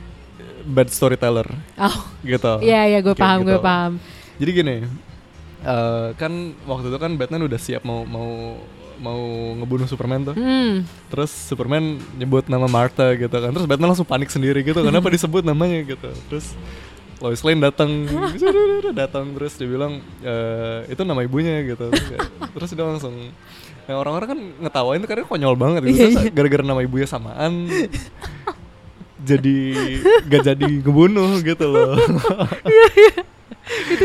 bad storyteller Oh, gitu iya iya gue paham gue gitu. paham. jadi gini eh, kan waktu itu kan Batman udah siap mau mau mau ngebunuh Superman tuh Hmm. Terus Superman nyebut nama Martha gitu kan. Terus Batman langsung panik sendiri gitu. Kenapa disebut namanya gitu. Terus Lois Lane datang datang terus dia bilang "Eh, itu nama ibunya gitu. Terus, dia langsung Nah, orang-orang kan ngetawain tuh karena konyol banget gitu. Terus gara-gara nama ibunya samaan jadi gak jadi ngebunuh gitu loh. itu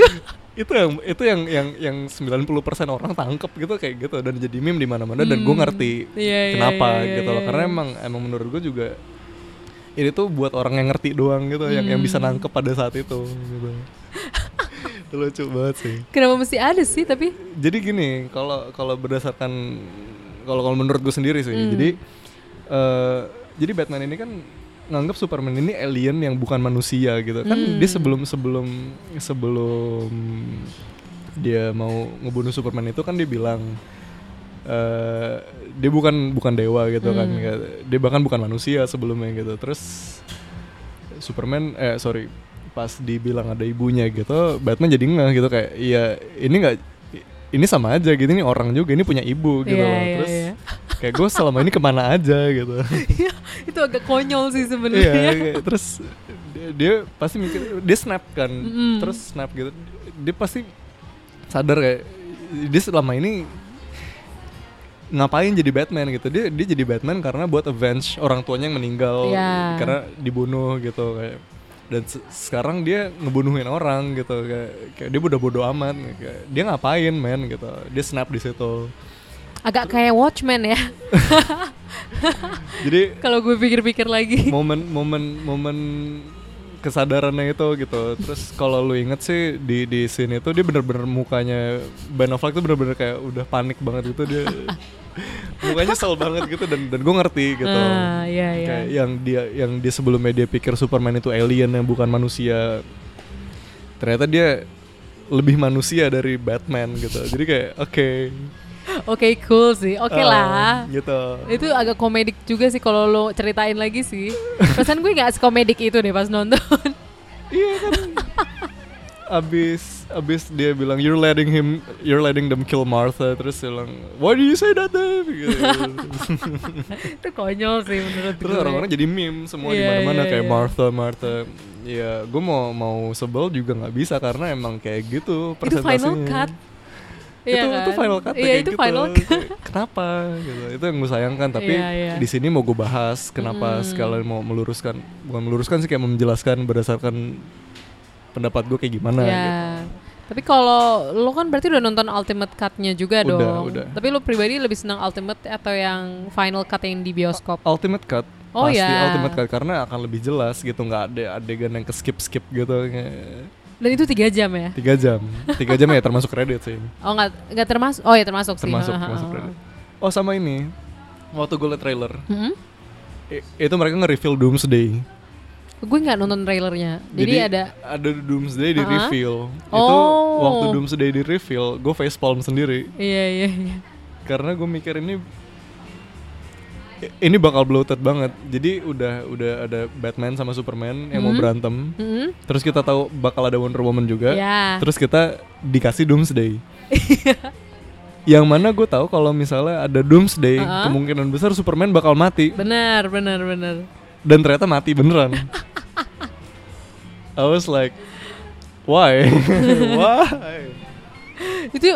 yang itu yang yang yang 90% orang tangkep gitu kayak gitu dan jadi meme di mana-mana dan gue ngerti Iya, iya, kenapa iya, iya, gitu loh iya, karena iya. emang emang menurut gue juga ini tuh buat orang yang ngerti doang gitu yang yang bisa Hmm. nangkep pada saat itu gitu itu lucu banget sih Kenapa mesti ada sih tapi? jadi gini kalau kalau berdasarkan kalau kalau menurut gue sendiri sih Hmm. jadi eh jadi Batman ini kan nganggap Superman ini alien yang bukan manusia gitu kan Hmm. dia sebelum sebelum sebelum dia mau ngebunuh Superman itu kan dia bilang eh dia bukan bukan dewa gitu kan Hmm. Kayak, dia bahkan bukan manusia sebelumnya gitu terus Superman eh sorry pas dibilang ada ibunya gitu Batman jadi ngeh gitu kayak iya ini nggak ini sama aja gitu ini orang juga ini punya ibu gitu Iya, loh iya, terus iya. Kayak gue selama ini ke mana aja gitu. Iya, itu agak konyol sih iya sebenarnya. kayak- terus dia, dia pasti mikir dia snap kan. Mm. terus snap gitu. Dia pasti sadar kayak dia selama ini ngapain jadi Batman gitu. Dia dia jadi Batman karena buat avenge orang tuanya yang meninggal. Iya. karena dibunuh gitu kayak. Dan se- sekarang dia ngebunuhin orang gitu kayak, kayak dia udah bodo amat kayak, dia ngapain men gitu. Dia snap di situ Agak kayak Watchmen ya. jadi Kalau gue pikir-pikir lagi. momen momen momen kesadarannya itu gitu terus kalau lu inget sih di di scene itu dia bener-bener mukanya Ben Affleck tuh bener-bener kayak udah panik banget gitu dia mukanya kesel banget gitu dan dan gue ngerti gitu Ah, iya, iya. kayak yang dia yang dia sebelumnya dia pikir Superman itu alien yang bukan manusia ternyata dia lebih manusia dari Batman gitu jadi kayak oke Oke, cool sih. Oke Ah, lah. gitu Itu agak komedik juga sih kalau lo ceritain lagi sih. Pesan gue nggak sekomedik itu deh pas nonton. Iya kan. abis abis dia bilang you're letting him you're letting them kill Martha terus dia bilang why do you say that Dave?" gitu. itu konyol sih menurut terus gue. orang-orang jadi meme semua di Iya, mana-mana iya, kayak iya. Martha Martha ya gue mau mau sebel juga nggak bisa karena emang kayak gitu itu final presentasinya cut. Itu Iya itu kan? final cut Iya, kayak itu gitu. final cut. Kenapa gitu itu yang gue sayangkan tapi Iya, iya. di sini mau gue bahas kenapa Mm. sekalian mau meluruskan bukan meluruskan sih kayak menjelaskan berdasarkan pendapat gue kayak gimana Ya. gitu. Tapi kalau lo kan berarti udah nonton Ultimate Cut-nya juga Udah, dong. udah. Tapi lo pribadi lebih senang Ultimate atau yang Final Cut yang di bioskop? Ultimate Cut. Oh, pasti ya. Ultimate Cut karena akan lebih jelas gitu nggak ada adegan yang ke skip skip gitu Dan itu tiga jam ya? tiga jam tiga jam ya termasuk kredit sih Oh nggak nggak termasuk? Oh ya termasuk sih. termasuk ha, termasuk kredit oh sama ini waktu gue liat trailer i- itu mereka nge-reveal Doomsday Gue nggak nonton trailernya. Jadi, ada ada Doomsday di reveal itu Oh. waktu Doomsday di reveal gue facepalm sendiri iya iya iya. karena gue mikir ini ini bakal bloated banget jadi udah udah ada Batman sama Superman yang mau Mhm. berantem Mm-mm. terus kita tahu bakal ada Wonder Woman juga Ya. terus kita dikasih Doomsday yang mana gue tahu kalau misalnya ada Doomsday Uh-uh. kemungkinan besar Superman bakal mati Benar benar benar. dan ternyata mati beneran I was like why why itu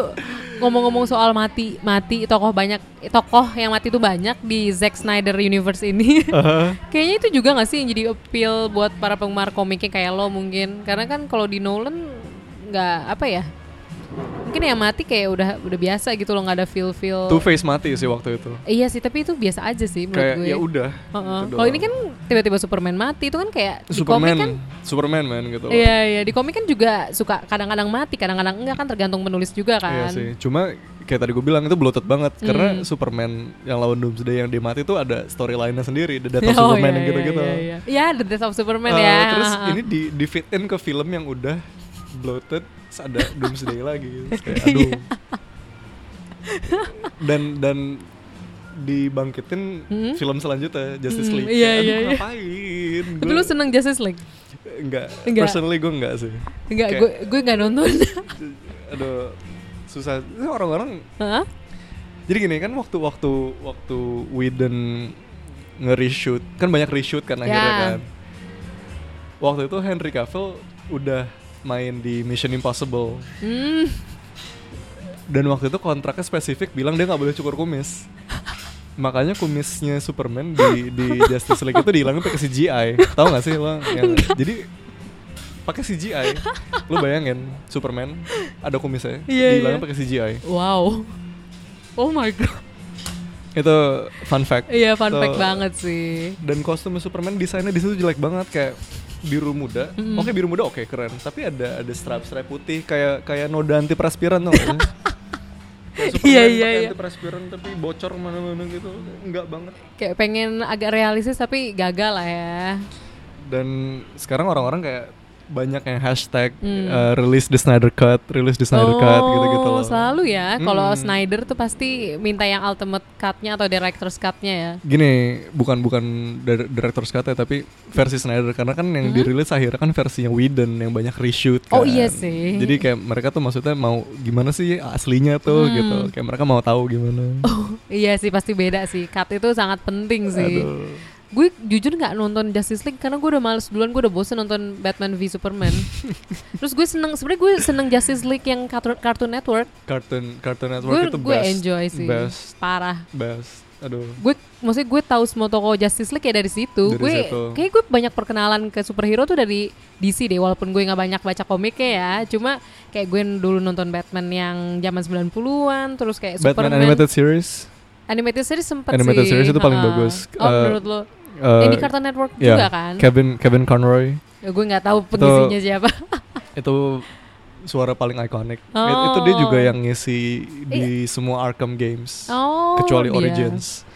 ngomong-ngomong soal mati mati tokoh banyak tokoh yang mati itu banyak di Zack Snyder universe ini Uh-huh. kayaknya itu juga gak sih yang jadi appeal buat para penggemar komiknya kayak lo mungkin karena kan kalau di Nolan nggak apa ya mungkin yang mati kayak udah udah biasa gitu loh nggak ada feel feel Two Face mati sih waktu itu iya sih tapi itu biasa aja sih menurut kayak gue ya udah Heeh. gitu kalau ini kan tiba-tiba Superman mati itu kan kayak di komik Superman kan Superman man gitu loh. Iya iya di komik kan juga suka kadang-kadang mati kadang-kadang enggak kan tergantung penulis juga Iya kan. sih cuma kayak tadi gue bilang itu bloated banget Hmm. karena Superman yang lawan Doomsday yang dia mati itu ada storyline-nya sendiri The Death of Oh, Superman iya, yang iya, gitu-gitu Iya, iya. Iya, The Death of Superman Uh, ya. terus ini di di fit in ke film yang udah bloated terus ada Doomsday lagi Terus kayak, Iya. aduh dan dan dibangkitin Hmm? film selanjutnya Justice Hmm, League iya, Kayak, aduh iya, iya. ngapain Tapi Gua- lu seneng Justice League? enggak. Enggak. personally gue enggak sih Enggak, gue gue enggak nonton. aduh susah orang-orang jadi gini kan waktu waktu waktu Whedon nge-reshoot kan banyak reshoot kan akhirnya Ya. kan waktu itu Henry Cavill udah main di Mission Impossible Hmm. dan waktu itu kontraknya spesifik bilang dia nggak boleh cukur kumis makanya kumisnya Superman di di Justice League itu dihilangin pakai CGI tahu nggak sih lo yang jadi pakai CGI lu bayangin Superman ada kumisnya Iya, dihilangin iya. pakai CGI Wow. Oh my god. itu fun fact Iya, fun So, fact banget sih. dan kostum Superman desainnya di situ jelek banget kayak biru muda oke biru muda oke keren tapi ada ada strap strap putih kayak kayak noda tuh sih? Kayak Superman Iya, iya, iya. antiperspiran tapi bocor mana-mana gitu enggak banget Kayak pengen agak realistis tapi gagal lah ya. dan sekarang orang-orang kayak banyak yang hashtag Hmm. uh, release the Snyder Cut, release the Snyder Cut gitu-gitu loh. Oh, selalu ya. Kalau Hmm. Snyder tuh pasti minta yang ultimate cut-nya atau director's cut-nya ya. Gini, bukan bukan dir- director's cut ya, tapi versi Snyder karena kan yang dirilis akhirnya kan versi yang Whedon yang banyak reshoot Hmm. Oh, kan. iya sih. Jadi kayak mereka tuh maksudnya mau gimana sih aslinya tuh Hmm. gitu. Kayak mereka mau tahu gimana. Iya sih pasti beda sih. Cut itu sangat penting sih. Aduh. Gue jujur nggak nonton Justice League karena gue udah males duluan gue udah bosen nonton Batman v Superman. Terus gue seneng sebenarnya gue seneng Justice League yang Cartoon, Cartoon Network. Cartoon Cartoon Network Gue itu gue best. enjoy sih. Best, Parah. best. Aduh. Gue maksudnya gue tahu semua tokoh Justice League ya dari situ. Dari gue situ. kayak gue banyak perkenalan ke superhero tuh dari DC deh walaupun gue nggak banyak baca komiknya ya. Cuma kayak gue dulu nonton Batman yang zaman 90-an terus kayak Batman Superman Animated Series. Animated series sempet Animated sih. series itu paling Ha-ha. bagus. Oh, Eh, menurut lo? Uh, Ini Cartoon Network ya, juga kan? Kevin Kevin Conroy Ya, gue nggak tahu pengisinya siapa. itu suara paling ikonik. It- Oh. Itu dia juga yang ngisi di semua Arkham games. Oh, kecuali dia. Origins.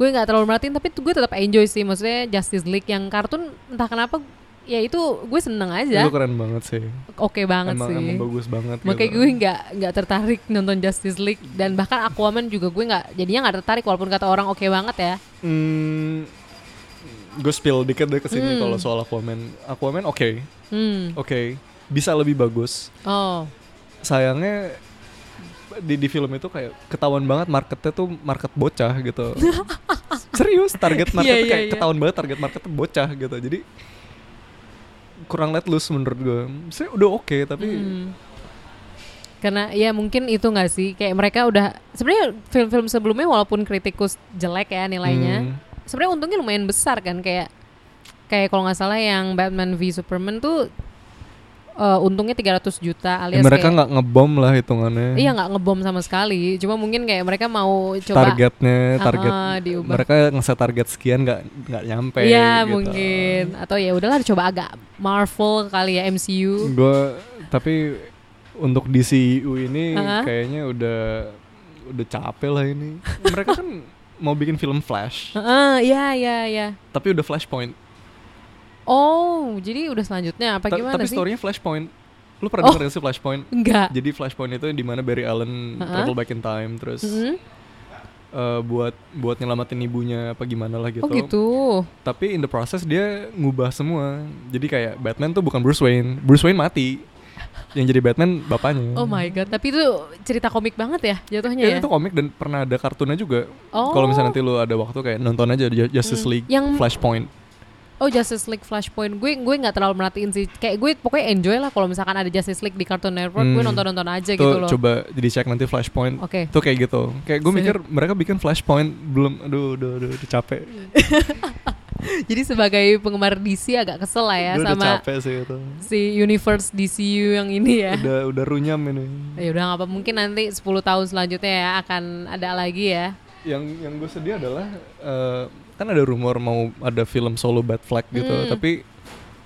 Gue nggak terlalu merhatiin, tapi gue tetap enjoy sih. Maksudnya Justice League yang kartun entah kenapa ya itu gue seneng aja. Itu keren banget sih. Oke banget emang, sih. emang bagus banget. Makanya gitu. gue nggak nggak tertarik nonton Justice League dan bahkan Aquaman juga gue nggak jadinya nggak tertarik walaupun kata orang oke banget ya. Hmm, gue spill dikit deh ke sini Hmm. kalau soal Aquaman. Aquaman oke, Hmm. oke, bisa lebih bagus. Oh. Sayangnya di di film itu kayak ketahuan banget marketnya tuh market bocah gitu. Serius target market Iya, iya, kayak iya. ketahuan banget target marketnya bocah gitu. Jadi kurang let loose menurut gue. Saya udah oke tapi Hmm. Karena ya mungkin itu nggak sih kayak mereka udah sebenarnya film-film sebelumnya walaupun kritikus jelek ya nilainya, Hmm. Sebenarnya untungnya lumayan besar kan kayak kayak kalau nggak salah yang Batman v Superman tuh eh, untungnya 300 juta Ya, alias mereka kayak- nggak ngebom lah hitungannya. Iya nggak ngebom sama sekali. Cuma mungkin kayak mereka mau coba targetnya target Ah, diubah. mereka ngeset target sekian nggak nggak nyampe Iya gitu. mungkin atau ya udahlah coba agak Marvel kali ya MCU. gue tapi untuk DCU ini Ah. kayaknya udah udah capek lah ini mereka kan mau bikin film Flash Heeh, iya iya iya. tapi udah Flashpoint Oh, jadi udah selanjutnya apa Ta- gimana tapi sih? storynya Flashpoint lu pernah Oh. denger sih Flashpoint Enggak. jadi Flashpoint itu di mana Barry Allen Ah. travel back in time terus Mm-mm. eh, buat buat nyelamatin ibunya apa gimana lah gitu Oh gitu. tapi in the process dia ngubah semua jadi kayak Batman tuh bukan Bruce Wayne Bruce Wayne mati yang jadi Batman bapaknya Oh my god, tapi itu cerita komik banget ya jatuhnya Ya, ya. itu komik dan pernah ada kartunnya juga. Oh. Kalau misalnya nanti lu ada waktu kayak nonton aja Ju- Justice Hmm. League Yang- Flashpoint. Oh Justice League Flashpoint, gue gue nggak terlalu merhatiin sih. Kayak gue pokoknya enjoy lah kalau misalkan ada Justice League di Cartoon Network, gue Hmm. nonton nonton aja Tuh gitu loh. coba jadi cek nanti Flashpoint. Oke. Tuh kayak gitu. Kayak gue mikir mereka bikin Flashpoint belum aduh aduh aduh, udah capek. Jadi sebagai penggemar DC agak kesel lah ya Gue udah sama capek sih itu. si universe DCU yang ini ya. Udah udah runyam ini. Ya udah nggak apa mungkin nanti 10 tahun selanjutnya ya akan ada lagi ya. Yang yang gue sedih adalah eh, kan ada rumor mau ada film solo Bat Flag gitu, Hmm. tapi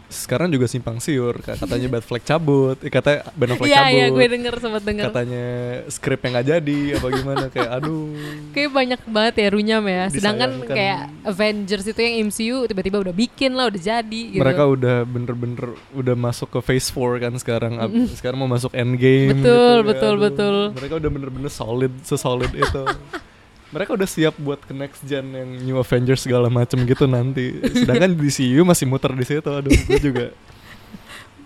sekarang juga simpang siur katanya Bat Flag cabut, eh, katanya Ben Affleck Iya cabut. iya gue denger sempat denger. katanya skripnya nggak jadi apa gimana kayak aduh Kayak banyak banget ya runyam ya. Sedangkan kayak Avengers itu yang MCU tiba-tiba udah bikin lah, udah jadi gitu. mereka udah bener-bener udah masuk ke phase 4 kan sekarang sekarang mau masuk endgame Betul, gitu, kayak, betul, betul. mereka udah bener-bener solid sesolid itu mereka udah siap buat ke next gen yang New Avengers segala macem gitu nanti sedangkan DCU masih muter di situ aduh gue juga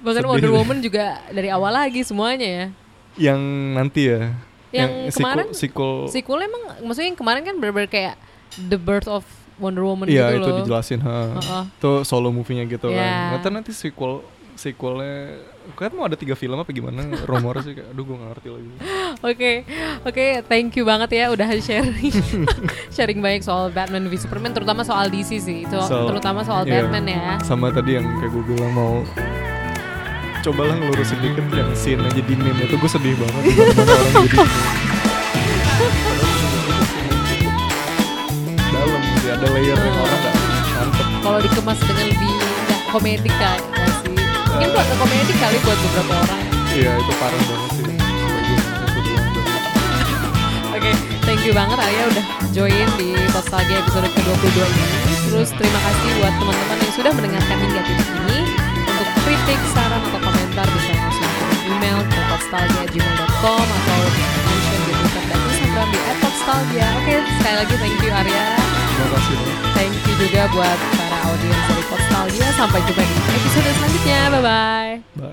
Bahkan Wonder nih. Woman juga dari awal lagi semuanya ya. yang nanti ya Yang sequel- kemarin sequel, Sequel emang maksudnya yang kemarin kan bener-bener kayak the birth of Wonder Woman iya gitu itu loh. dijelasin ha. Heeh. Itu solo movie-nya gitu Iya. kan. Tahu nanti sequel sequelnya kan mau ada tiga film apa gimana rumor sih kayak aduh gue gak ngerti lagi Oke, oke, thank you banget ya udah sharing, sharing banyak soal Batman v Superman, terutama soal DC sih, itu So, terutama soal iya. Batman ya. sama tadi yang kayak gue bilang mau cobalah ngelurusin dikit yang scene aja di meme itu gue sedih banget dalam sih ada layer yang orang gak Kalau dikemas dengan lebih komedi sih? Mungkin buat komedi kali buat beberapa orang. iya itu parah banget sih Oke, thank you banget Arya udah join di Nostalgia episode ke-22 ini. Terus terima kasih buat teman-teman yang sudah mendengarkan hingga titik ini. Untuk kritik, saran, atau komentar bisa langsung email ke nostalgia.gmail.com atau mention di Twitter dan Instagram di @nostalgia. Oke, sekali lagi thank you Arya. Terima kasih Thank you juga buat para audiens dari Nostalgia. Sampai jumpa di episode selanjutnya. Bye-bye. bye